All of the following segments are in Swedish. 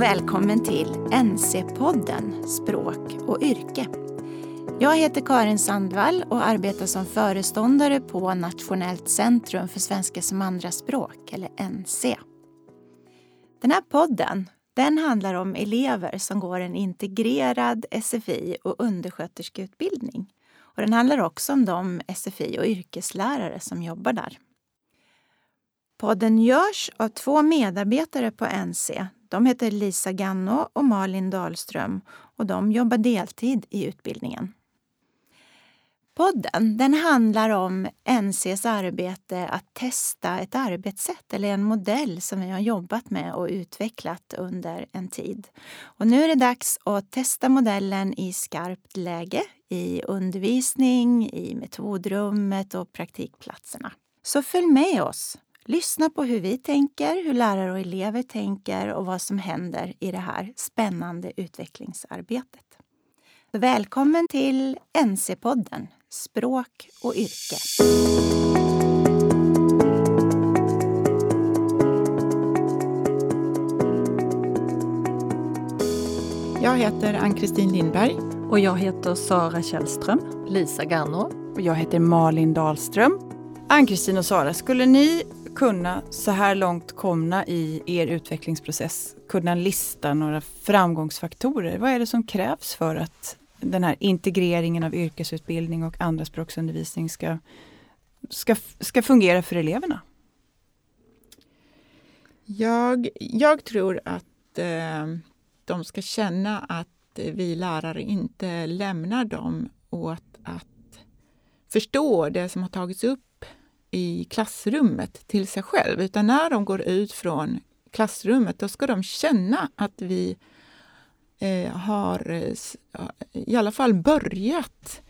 och välkommen till NC-podden Språk och yrke. Jag heter Karin Sandvall och arbetar som föreståndare på Nationellt centrum för svenska som andraspråk, eller NC. Den här podden den handlar om elever som går en integrerad SFI och undersköterskeutbildning. Och den handlar också om de SFI och yrkeslärare som jobbar där. Podden görs av två medarbetare på NC. De heter Lisa Ganno och Malin Dahlström och de jobbar deltid i utbildningen. Podden den handlar om NCs arbete att testa ett arbetssätt eller en modell som vi har jobbat med och utvecklat under en tid. Och nu är det dags att testa modellen i skarpt läge i undervisning, i metodrummet och praktikplatserna. Så följ med oss! Lyssna på hur vi tänker, hur lärare och elever tänker och vad som händer i det här spännande utvecklingsarbetet. Välkommen till NC-podden Språk och yrke. Jag heter Ann-Kristin Lindberg. Och jag heter Sara Källström. Lisa Ganno. Och jag heter Malin Dahlström. Ann-Kristin och Sara, skulle ni kunna så här långt komna i er utvecklingsprocess kunna lista några framgångsfaktorer? Vad är det som krävs för att den här integreringen av yrkesutbildning och andraspråksundervisning ska, ska, ska fungera för eleverna? Jag, jag tror att eh, de ska känna att vi lärare inte lämnar dem åt att förstå det som har tagits upp i klassrummet till sig själv. Utan när de går ut från klassrummet, då ska de känna att vi eh, har i alla fall börjat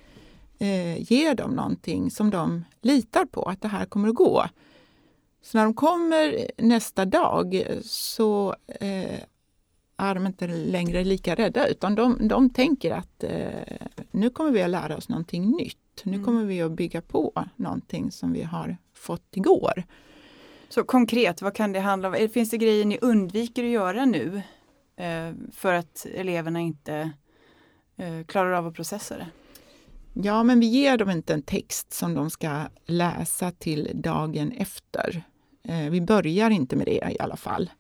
eh, ge dem någonting som de litar på, att det här kommer att gå. Så när de kommer nästa dag så eh, är de inte längre lika rädda utan de, de tänker att eh, nu kommer vi att lära oss någonting nytt. Nu mm. kommer vi att bygga på någonting som vi har fått igår. Så konkret, vad kan det handla om? Finns det grejer ni undviker att göra nu eh, för att eleverna inte eh, klarar av att processa det? Ja, men vi ger dem inte en text som de ska läsa till dagen efter. Eh, vi börjar inte med det i alla fall.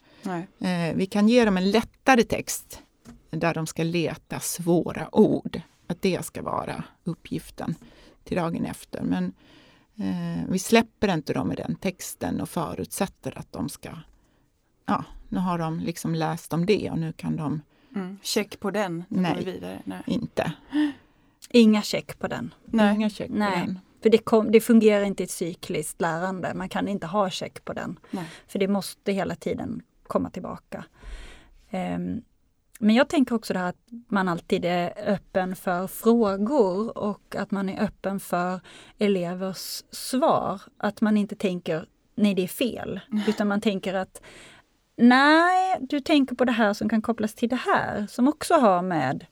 Eh, vi kan ge dem en lättare text där de ska leta svåra ord. Att det ska vara uppgiften till dagen efter. Men eh, vi släpper inte dem med den texten och förutsätter att de ska ja, nu har de liksom läst om det och nu kan de... Mm. Check på den, nej, vidare. nej, inte. Inga check på den. Nej. Inga check nej. på den. För det, kom, det, fungerar inte i ett cykliskt lärande. Man kan inte ha check på den. Nej. För det måste hela tiden komma tillbaka. Um, men jag tänker också det här att man alltid är öppen för frågor och att man är öppen för elevers svar. Att man inte tänker nej det är fel, utan man tänker att Nej, du tänker på det här som kan kopplas till det här som också har med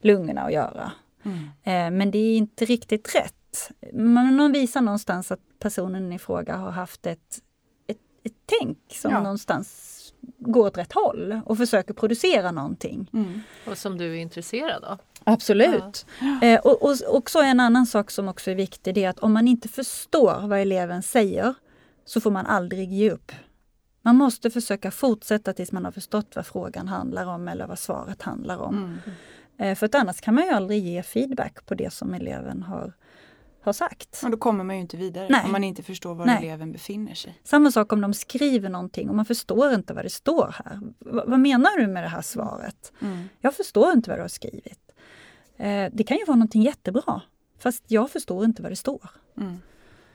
lungorna att göra. Mm. Eh, men det är inte riktigt rätt. Man visar någonstans att personen i fråga har haft ett, ett, ett tänk som ja. någonstans går åt rätt håll och försöker producera någonting. Mm. Och som du är intresserad av. Absolut. Ja. Eh, och, och också en annan sak som också är viktig, det är att om man inte förstår vad eleven säger så får man aldrig ge upp. Man måste försöka fortsätta tills man har förstått vad frågan handlar om eller vad svaret handlar om. Mm. Eh, för att annars kan man ju aldrig ge feedback på det som eleven har, har sagt. Och då kommer man ju inte vidare Nej. om man inte förstår var Nej. eleven befinner sig. Samma sak om de skriver någonting och man förstår inte vad det står här. V vad menar du med det här svaret? Mm. Jag förstår inte vad du har skrivit. Eh, det kan ju vara någonting jättebra fast jag förstår inte vad det står. Mm.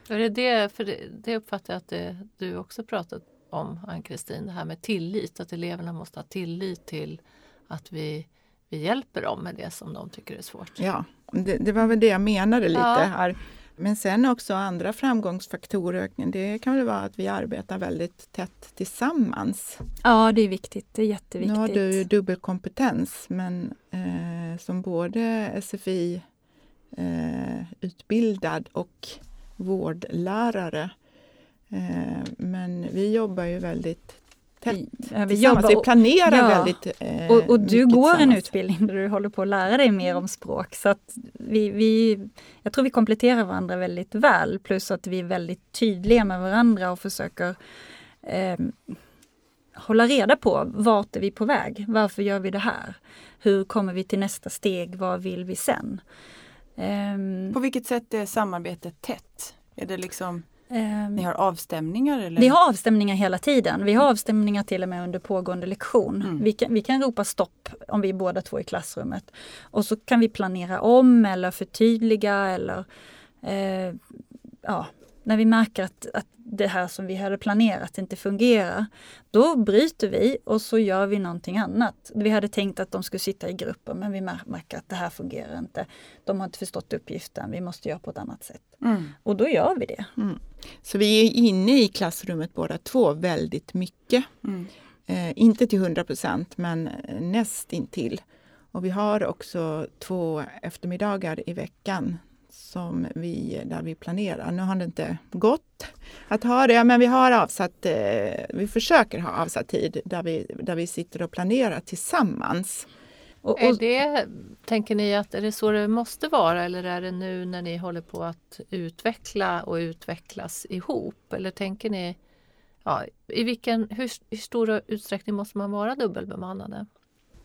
Är det, det, för det, det uppfattar jag att det, du också pratat om, Ann-Kristin, det här med tillit. Att eleverna måste ha tillit till att vi, vi hjälper dem med det som de tycker är svårt. Ja, det, det var väl det jag menade lite ja. här. Men sen också andra framgångsfaktorer. Det kan väl vara att vi arbetar väldigt tätt tillsammans. Ja, det är viktigt. Det är jätteviktigt. Nu har du ju dubbelkompetens, men eh, som både SFI eh, utbildad och vårdlärare Eh, men vi jobbar ju väldigt vi. Vi jobbar, planerar ja. väldigt eh, och, och du går en utbildning där du håller på att lära dig mer om språk. Så att vi, vi, jag tror vi kompletterar varandra väldigt väl. Plus att vi är väldigt tydliga med varandra och försöker eh, hålla reda på vart är vi på väg? Varför gör vi det här? Hur kommer vi till nästa steg? Vad vill vi sen? Ehm, På vilket sätt är samarbetet tätt? Är det liksom, ni har avstämningar? Eller? Vi har avstämningar hela tiden. Vi har avstämningar till och med under pågående lektion. Mm. Vi, kan, vi kan ropa stopp om vi är båda två i klassrummet. Och så kan vi planera om eller förtydliga eller eh, ja, när vi märker att, att det här som vi hade planerat inte fungerar. Då bryter vi och så gör vi någonting annat. Vi hade tänkt att de skulle sitta i grupper men vi mär- märker att det här fungerar inte. De har inte förstått uppgiften, vi måste göra på ett annat sätt. Mm. Och då gör vi det. Så vi är inne i klassrummet båda två väldigt mycket. Mm. Eh, inte till 100 procent, men eh, näst intill. Och vi har också två eftermiddagar i veckan som vi, där vi planerar. Nu har det inte gått att ha det, men vi har avsatt, eh, vi försöker ha avsatt tid där vi, där vi sitter och planerar tillsammans. Och, Är och, det, tänker ni att är det så det måste vara eller är det nu när ni håller på att utveckla och utvecklas ihop? Eller tänker ni, ja, i vilken, hur, hur stor utsträckning måste man vara dubbelbemannade?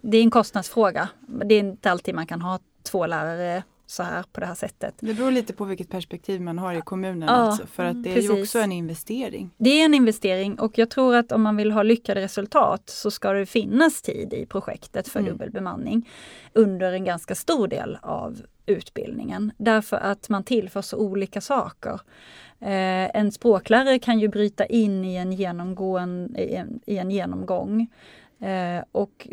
det är en kostnadsfråga. Det är inte alltid man kan ha två lärare så här på det här sättet. Det beror lite på vilket perspektiv man har i kommunen. Ja, alltså, för att det är ju också en investering. Det är en investering och jag tror att om man vill ha lyckade resultat så ska det finnas tid i projektet för Mm. dubbelbemanning under en ganska stor del av utbildningen. Därför att man tillför så olika saker. Eh, en språklärare kan ju bryta in i en, genomgående, i en, i en genomgång eh, och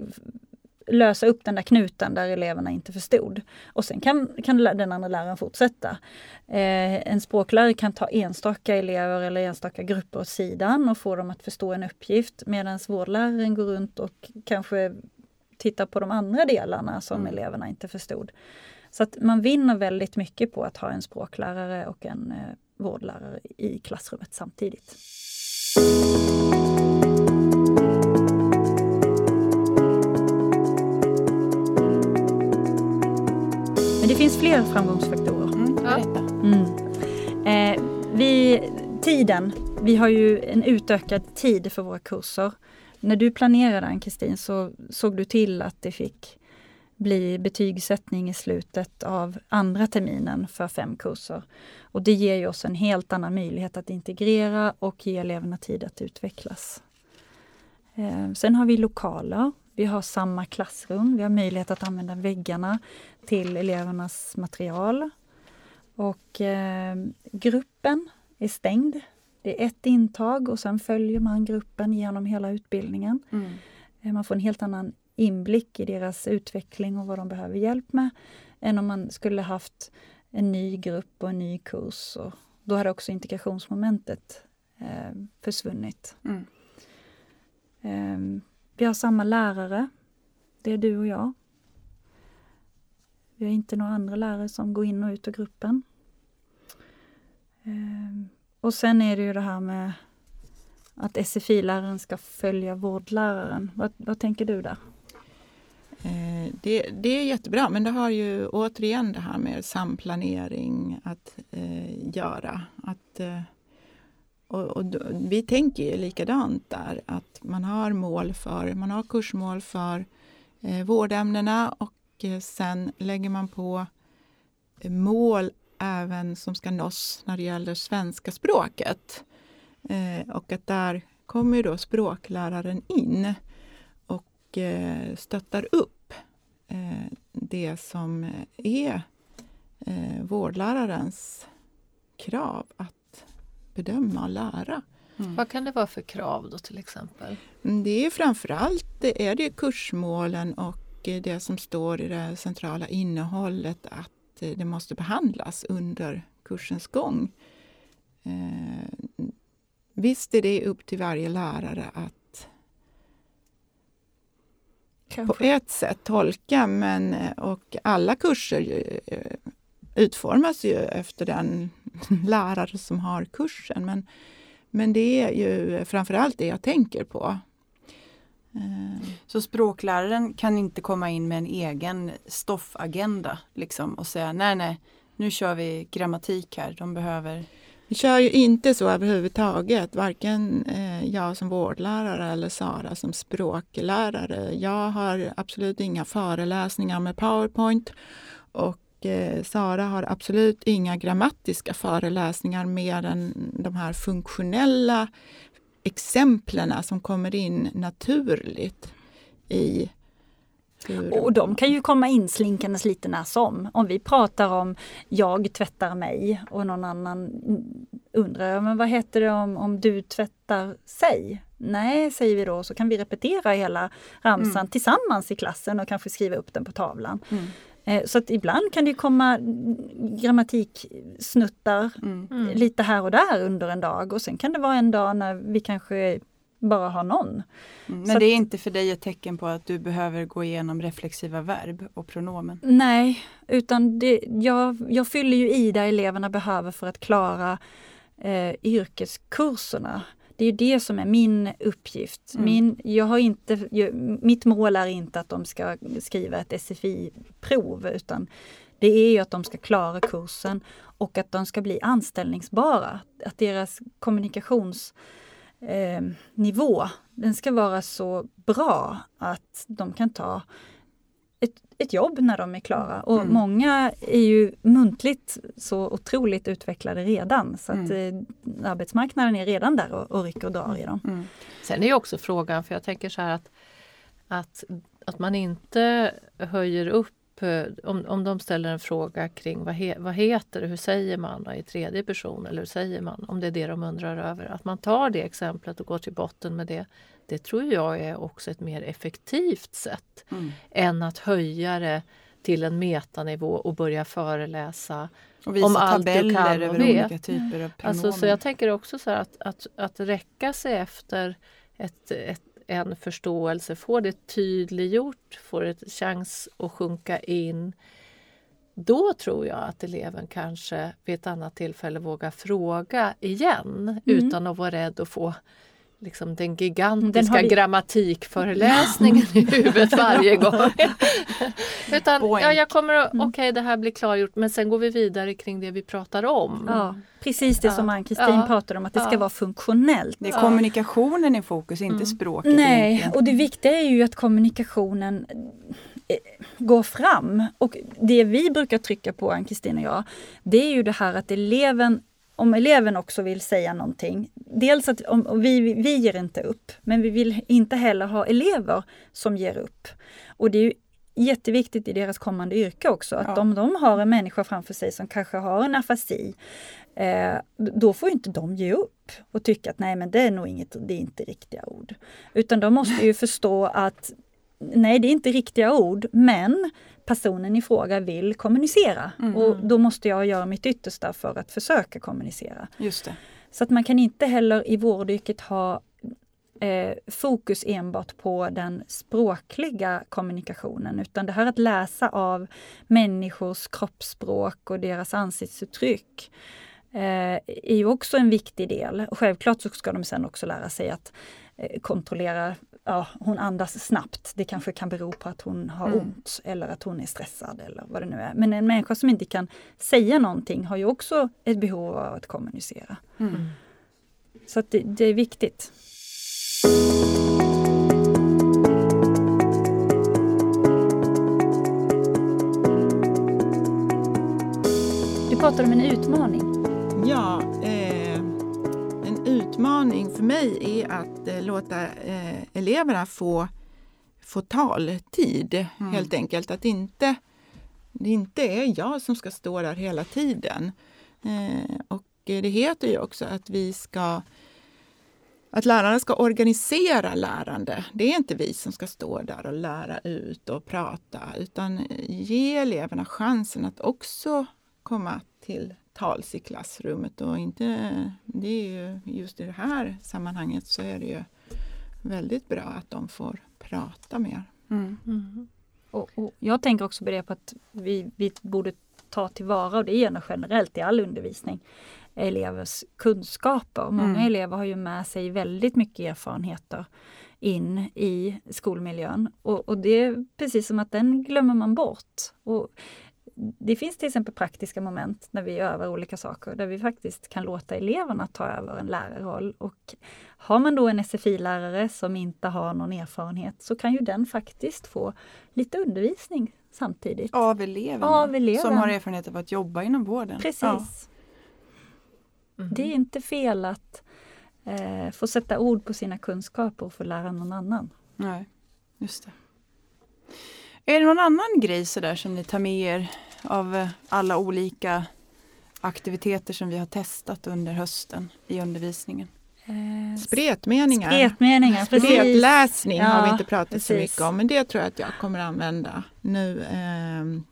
lösa upp den där knuten där eleverna inte förstod. Och sen kan, kan den andra läraren fortsätta. Eh, en språklärare kan ta enstaka elever eller enstaka grupper åt sidan och få dem att förstå en uppgift medan vårdläraren går runt och kanske tittar på de andra delarna som Mm. eleverna inte förstod. Så att man vinner väldigt mycket på att ha en språklärare och en eh, vårdlärare i klassrummet samtidigt. Men det finns fler framgångsfaktorer. Mm, berätta. Mm. Eh, vi, tiden, vi har ju en utökad tid för våra kurser. När du planerade Ann-Kristin så såg du till att det fick bli betygssättning i slutet av andra terminen för fem kurser. Och det ger ju oss en helt annan möjlighet att integrera och ge eleverna tid att utvecklas. Eh, sen har vi lokaler. Vi har samma klassrum. Vi har möjlighet att använda väggarna till elevernas material. Och eh, gruppen är stängd. Det är ett intag och sen följer man gruppen genom hela utbildningen. Mm. Eh, Man får en helt annan inblick i deras utveckling och vad de behöver hjälp med än om man skulle haft en ny grupp och en ny kurs. Och då hade också integrationsmomentet eh, försvunnit. Mm. Eh, vi har samma lärare. Det är du och jag. Vi har inte några andra lärare som går in och ut ur gruppen. Ehm, och sen är det ju det här med att SFI-läraren ska följa vårdläraren. Vad, vad tänker du där? Eh, det, det är jättebra, men det har ju återigen det här med samplanering att eh, göra. Att, eh, och, och vi tänker ju likadant där, att man har mål för, man har kursmål för eh, vårdämnena och eh, sen lägger man på eh, mål även som ska nås när det gäller svenska språket. Eh, och att där kommer ju då språkläraren in och eh, stöttar upp eh, det som är eh, vårdlärarens krav att bedöma och lära. Mm. Vad kan det vara för krav då till exempel? Mm, Det är framförallt det är det kursmålen och eh, det som står i det centrala innehållet att eh, det måste behandlas under kursens gång. Eh, Visst är det upp till varje lärare att på ett sätt tolka men och alla kurser utformas ju efter den lärare som har kursen. Men, men det är ju framförallt det jag tänker på. Eh, Så språkläraren kan inte komma in med en egen stoffagenda liksom och säga nej nej, nu kör vi grammatik här, de behöver Vi kör ju inte så överhuvudtaget, varken eh, jag som vårdlärare eller Sara som språklärare. Jag har absolut inga föreläsningar med Powerpoint och eh, Sara har absolut inga grammatiska föreläsningar mer än de här funktionella exemplen som kommer in naturligt i. Och de kan ju komma inslinkandes lite när som. Om vi pratar om jag tvättar mig och någon annan undrar, men vad heter det om, om du tvättar sig? Nej, säger vi då, så kan vi repetera hela ramsan Mm. tillsammans i klassen och kanske skriva upp den på tavlan. Mm. Eh, Så att ibland kan det komma grammatiksnuttar Mm. Mm. lite här och där under en dag och sen kan det vara en dag när vi kanske bara har någon. Mm. Så Men att- det är inte för dig ett tecken på att du behöver gå igenom reflexiva verb och pronomen? Nej, utan det, jag, jag fyller ju i där eleverna behöver för att klara eh, yrkeskurserna. Det är det som är min uppgift. Mm. Min, jag har inte, jag, mitt mål är inte att de ska skriva ett SFI-prov utan det är ju att de ska klara kursen och att de ska bli anställningsbara. Att deras kommunikationsnivå eh, den ska vara så bra att de kan ta ett, ett jobb när de är klara. Och Mm. många är ju muntligt så otroligt utvecklade redan så att eh, arbetsmarknaden är redan där och, och rycker och drar i dem. Mm. Sen är ju också frågan, för jag tänker så här att, att, att man inte höjer upp eh, om, om de ställer en fråga kring vad, he, vad heter det, hur säger man då, i tredje person eller hur säger man, om det är det de undrar över. Att man tar det exemplet och går till botten med det. Det tror jag är också ett mer effektivt sätt Mm. än att höja det till en metanivå och börja föreläsa Om allt du kan och vet. olika typer av pronomen. Alltså, så jag tänker också så att, att, att räcka sig efter ett, ett, en förståelse, få det tydliggjort, få ett chans att sjunka in. Då tror jag att eleven kanske vid ett annat tillfälle vågar fråga igen utan att vara rädd att få liksom den gigantiska vi- grammatikföreläsningen i huvudet varje gång. Utan ja, jag kommer att, okej det här blir klargjort men sen går vi vidare kring det vi pratar om. Ja, precis det Ja. som Ann-Kristin Ja. pratade om, att det ska Ja. vara funktionellt. det är kommunikationen i fokus, inte språket. Nej, egentligen. och det viktiga är ju att kommunikationen eh, går fram. Och det vi brukar trycka på, Ann-Kristin och jag, det är ju det här att eleven om eleven också vill säga någonting. Dels att om, vi, vi ger inte upp, men vi vill inte heller ha elever som ger upp. Och det är ju jätteviktigt i deras kommande yrke också, att Ja. om de har en människa framför sig som kanske har en afasi, eh, då får inte de ge upp och tycka att nej men det är nog inget, det är inte riktiga ord. Utan de måste ju förstå att nej det är inte riktiga ord, men personen i fråga vill kommunicera. Mm. Och då måste jag göra mitt yttersta för att försöka kommunicera. Just det. Så att man kan inte heller i vårdyrket ha eh, fokus enbart på den språkliga kommunikationen utan det här att läsa av människors kroppsspråk och deras ansiktsuttryck eh, är ju också en viktig del. Och självklart så ska de sen också lära sig att eh, kontrollera, ja hon andas snabbt, det kanske kan bero på att hon har Mm. ont eller att hon är stressad eller vad det nu är. Men en människa som inte kan säga någonting har ju också ett behov av att kommunicera. Mm. Så att det, det är viktigt. Du pratar om en utmaning. Ja, utmaning för mig är att eh, låta eh, eleverna få, få taltid Mm. helt enkelt. Att inte, det inte är jag som ska stå där hela tiden. Eh, och det heter ju också att vi ska att lärarna ska organisera lärande. Det är inte vi som ska stå där och lära ut och prata utan ge eleverna chansen att också komma till tals i klassrummet. Och inte, det är ju, just i det här sammanhanget så är det ju väldigt bra att de får prata mer. Mm. Mm. Och, och jag tänker också på det på att vi, vi borde ta tillvara, och det gäller generellt i all undervisning, elevers kunskaper. Många Mm. elever har ju med sig väldigt mycket erfarenheter in i skolmiljön. Och, och, det är precis som att den glömmer man bort. Och det finns till exempel praktiska moment när vi övar olika saker där vi faktiskt kan låta eleverna ta över en lärarroll. Och har man då en SFI-lärare som inte har någon erfarenhet så kan ju den faktiskt få lite undervisning samtidigt. Av eleverna, Av eleven. som har erfarenhet av att jobba inom vården. Precis. Ja. Mhm. Det är inte fel att eh, få sätta ord på sina kunskaper och få lära någon annan. Nej, just det. Är det någon annan grej sådär som ni tar med er av eh, alla olika aktiviteter som vi har testat under hösten i undervisningen? Eh, Spretmeningar. Spretmeningar. Spretläsning har vi Ja, inte pratat så precis. mycket om, men det tror jag att jag kommer använda nu. ehm,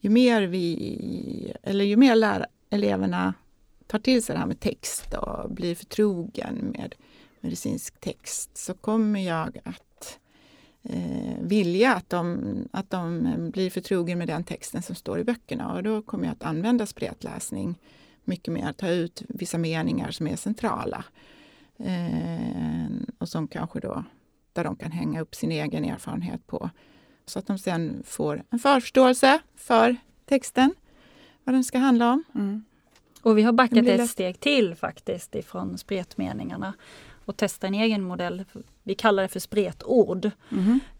ju mer vi, eller ju mer lär, eleverna tar till sig det här med text och blir förtrogen med medicinsk text så kommer jag att eh, vilja att de, att de blir förtrogen med den texten som står i böckerna och då kommer jag att använda spretläsning mycket mer, ta ut vissa meningar som är centrala. Eh, och som kanske då, där de kan hänga upp sin egen erfarenhet på. Så att de sen får en förförståelse för texten, vad den ska handla om. Mm. Och vi har backat ett steg till faktiskt ifrån spretmeningarna och testat en egen modell. Vi kallar det för spretord.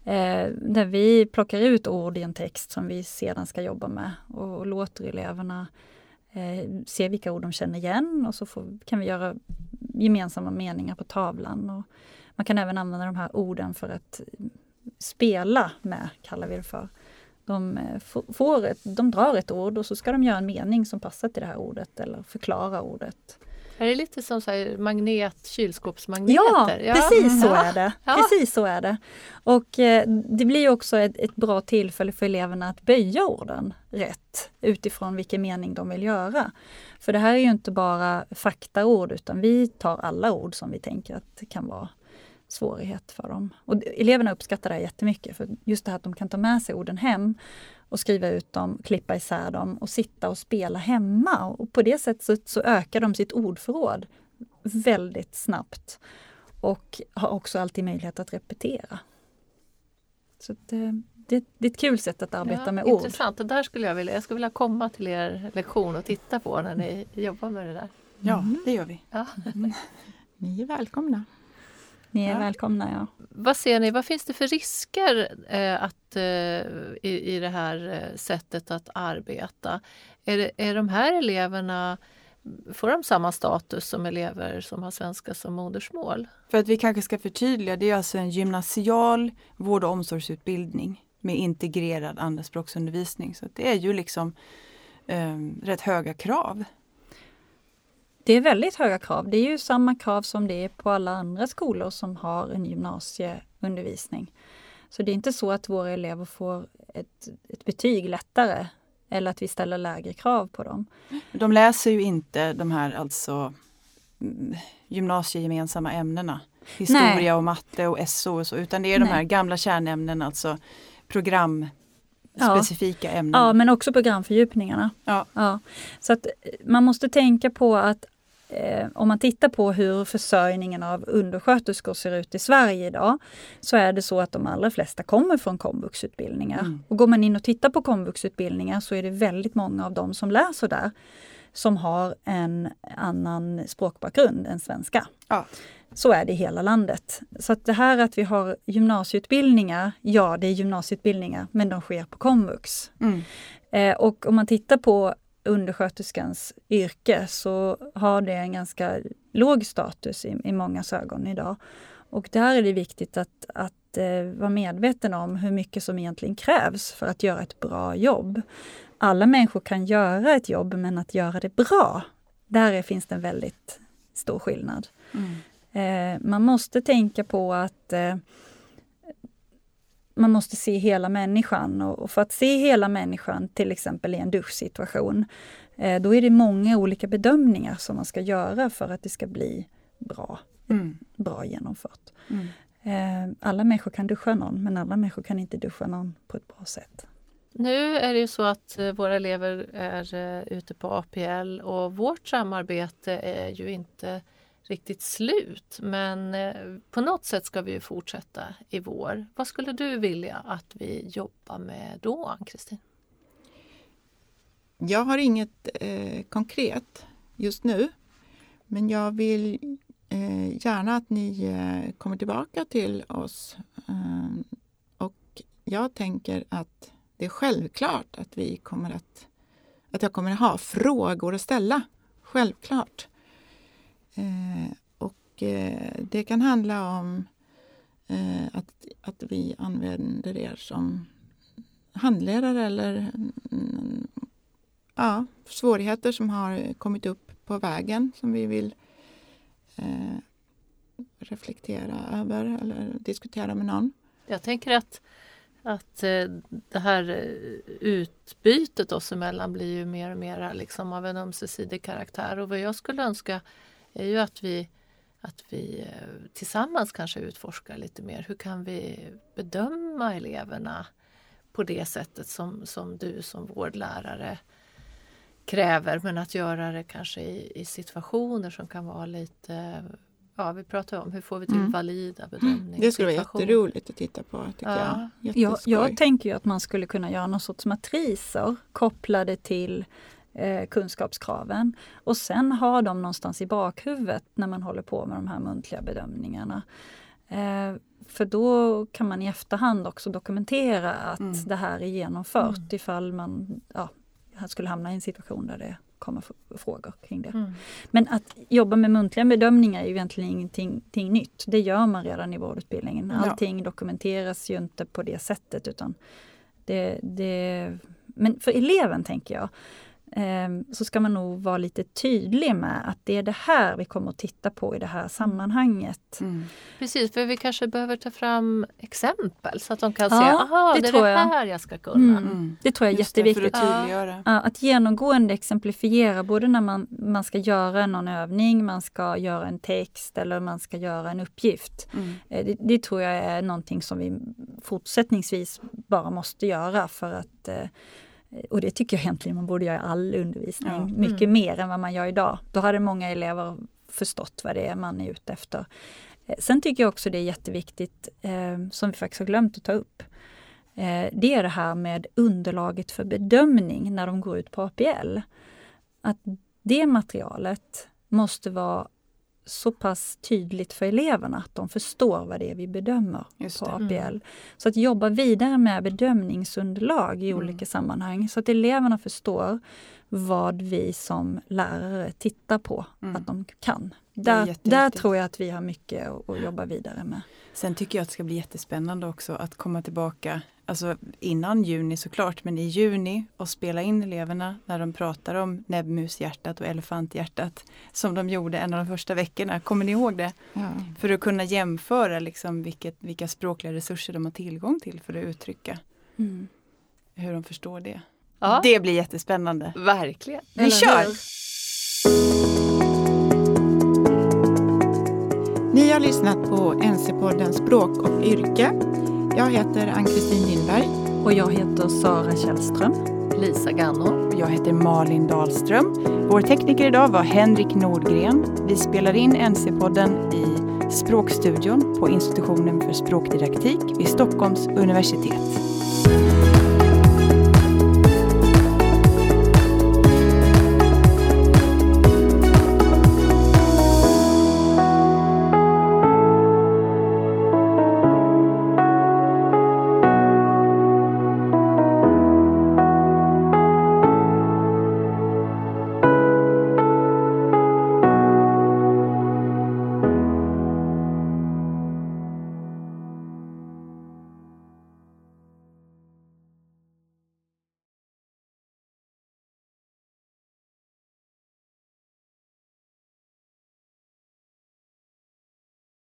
Eh, där vi plockar ut ord i en text som vi sedan ska jobba med och låter eleverna eh, se vilka ord de känner igen och så får, kan vi göra gemensamma meningar på tavlan. Och man kan även använda de här orden för att spela med, kallar vi det för. De, eh, få- får ett, de drar ett ord och så ska de göra en mening som passar till det här ordet eller förklara ordet. Är det lite som så här magnet, kylskåpsmagneter? Ja, precis så Ja. är det. Ja. Precis så är det. Och eh, det blir också ett, ett bra tillfälle för eleverna att böja orden rätt utifrån vilken mening de vill göra. För det här är ju inte bara faktaord utan vi tar alla ord som vi tänker att det kan vara svårighet för dem. Och eleverna uppskattar det här jättemycket för just det här att de kan ta med sig orden hem och skriva ut dem, klippa isär dem och sitta och spela hemma. Och på det sättet så, så ökar de sitt ordförråd väldigt snabbt och har också alltid möjlighet att repetera. Så att, eh, det, det är ett kul sätt att arbeta Ja, med ord. Intressant, det där skulle jag vilja, jag skulle vilja komma till er lektion och titta på när ni jobbar med det där. Ja, det gör vi. Ja. Ni är välkomna. Ni är Ja. välkomna. Ja. Vad ser ni, vad finns det för risker eh, att, eh, i, i det här eh, sättet att arbeta? Är, det, är de här eleverna, får de samma status som elever som har svenska som modersmål? För att vi kanske ska förtydliga, det är alltså en gymnasial vård och omsorgsutbildning med integrerad andraspråksundervisning. Så det är ju liksom eh, rätt höga krav. Det är väldigt höga krav. Det är ju samma krav som det är på alla andra skolor som har en gymnasieundervisning. Så det är inte så att våra elever får ett, ett betyg lättare eller att vi ställer lägre krav på dem. De läser ju inte de här alltså mm, gymnasiegemensamma ämnena. Historia Nej. och matte och SO och så, utan det är de Nej. här gamla kärnämnena, alltså programspecifika ämnen. Ja, men också programfördjupningarna. Ja. Ja. Så att eh, man måste tänka på att eh, om man tittar på hur försörjningen av undersköterskor ser ut i Sverige idag, så är det så att de allra flesta kommer från komvuxutbildningar. Mm. Och går man in och tittar på komvuxutbildningar så är det väldigt många av dem som läser där som har en annan språkbakgrund än svenska. Ja. Så är det i hela landet. Så att det här att vi har gymnasieutbildningar, ja det är gymnasieutbildningar, men de sker på komvux. Mm. Eh, och om man tittar på undersköterskans yrke så har det en ganska låg status i, i mångas ögon idag. Och där är det viktigt att, att eh, vara medveten om hur mycket som egentligen krävs för att göra ett bra jobb. Alla människor kan göra ett jobb, men att göra det bra, där är, finns det en väldigt stor skillnad. Mm. Eh, man måste tänka på att eh, man måste se hela människan och, för att se hela människan, till exempel i en duschsituation, eh, då är det många olika bedömningar som man ska göra för att det ska bli bra, Mm. bra genomfört. Mm. Eh, alla människor kan duscha någon, men alla människor kan inte duscha någon på ett bra sätt. Nu är det ju så att eh, våra elever är ute på APL och vårt samarbete är ju inte riktigt slut men eh, på något sätt ska vi ju fortsätta i vår. Vad skulle du vilja att vi jobbar med då, Ann-Kristin? Jag har inget eh, konkret just nu men jag vill eh, gärna att ni eh, kommer tillbaka till oss. Eh, och jag tänker att det är självklart att vi kommer att att jag kommer att ha frågor att ställa. Självklart. Eh, och eh, det kan handla om eh, att, att vi använder er som handledare eller mm, ja, svårigheter som har kommit upp på vägen som vi vill eh, reflektera över eller diskutera med någon. Jag tänker att, att eh, det här eh, utbytet oss emellan blir ju mer och mer liksom av en ömsesidig karaktär och vad jag skulle önska är ju att vi, att vi tillsammans kanske utforskar lite mer. Hur kan vi bedöma eleverna på det sättet som, som du som vårdlärare kräver men att göra det kanske i, i situationer som kan vara lite Ja, vi pratar om hur får vi till mm. valida bedömningar. Det skulle vara jätteroligt att titta på. Tycker ja. jag. jag. Jag tänker ju att man skulle kunna göra någon sorts matriser kopplade till eh, kunskapskraven och sen ha dem någonstans i bakhuvudet när man håller på med de här muntliga bedömningarna. Eh, för då kan man i efterhand också dokumentera att mm. det här är genomfört mm. ifall man ja, skulle hamna i en situation där det kommer frågor kring det. Mm. Men att jobba med muntliga bedömningar är ju egentligen ingenting, nytt. Det gör man redan i vårdutbildningen. Allting ja. dokumenteras ju inte på det sättet utan det, det, men för eleven tänker jag, så ska man nog vara lite tydlig med att det är det här vi kommer att titta på i det här sammanhanget. Mm. Precis, för vi kanske behöver ta fram exempel så att de kan ja, se, aha, det, det är det här jag. jag ska kunna. Mm. Mm. Det tror jag är Just jätteviktigt. Det, att, ja, att genomgående exemplifiera både när man, man ska göra någon övning, man ska göra en text eller man ska göra en uppgift. Mm. Eh, det, det, tror jag är någonting som vi fortsättningsvis bara måste göra för att eh, och det tycker jag egentligen man borde göra i all undervisning, ja. mm. mycket mer än vad man gör idag. Då hade många elever förstått vad det är man är ute efter. Eh, sen tycker jag också det är jätteviktigt, eh, som vi faktiskt har glömt att ta upp, eh, det är det här med underlaget för bedömning när de går ut på APL. Att det materialet måste vara så pass tydligt för eleverna att de förstår vad det är vi bedömer på APL. Mm. Så att jobba vidare med bedömningsunderlag i mm. olika sammanhang så att eleverna förstår vad vi som lärare tittar på mm. att de kan. Där, där tror jag att vi har mycket att, jobba vidare med. Sen tycker jag att det ska bli jättespännande också att komma tillbaka, alltså innan juni såklart, men i juni och spela in eleverna när de pratar om näbbmushjärtat och elefanthjärtat som de gjorde en av de första veckorna. Kommer ni ihåg det? Ja. För att kunna jämföra liksom vilket, vilka språkliga resurser de har tillgång till för att uttrycka mm. hur de förstår det. Ja. Det blir jättespännande. Verkligen. Vi Eller kör! Hur? Har lyssnat på NC-podden Språk och yrke. Jag heter Ann-Kristin Lindberg. Och jag heter Sara Källström. Lisa Ganno. Och jag heter Malin Dahlström. Vår tekniker idag var Henrik Nordgren. Vi spelar in NC-podden i Språkstudion på institutionen för språkdidaktik vid Stockholms universitet.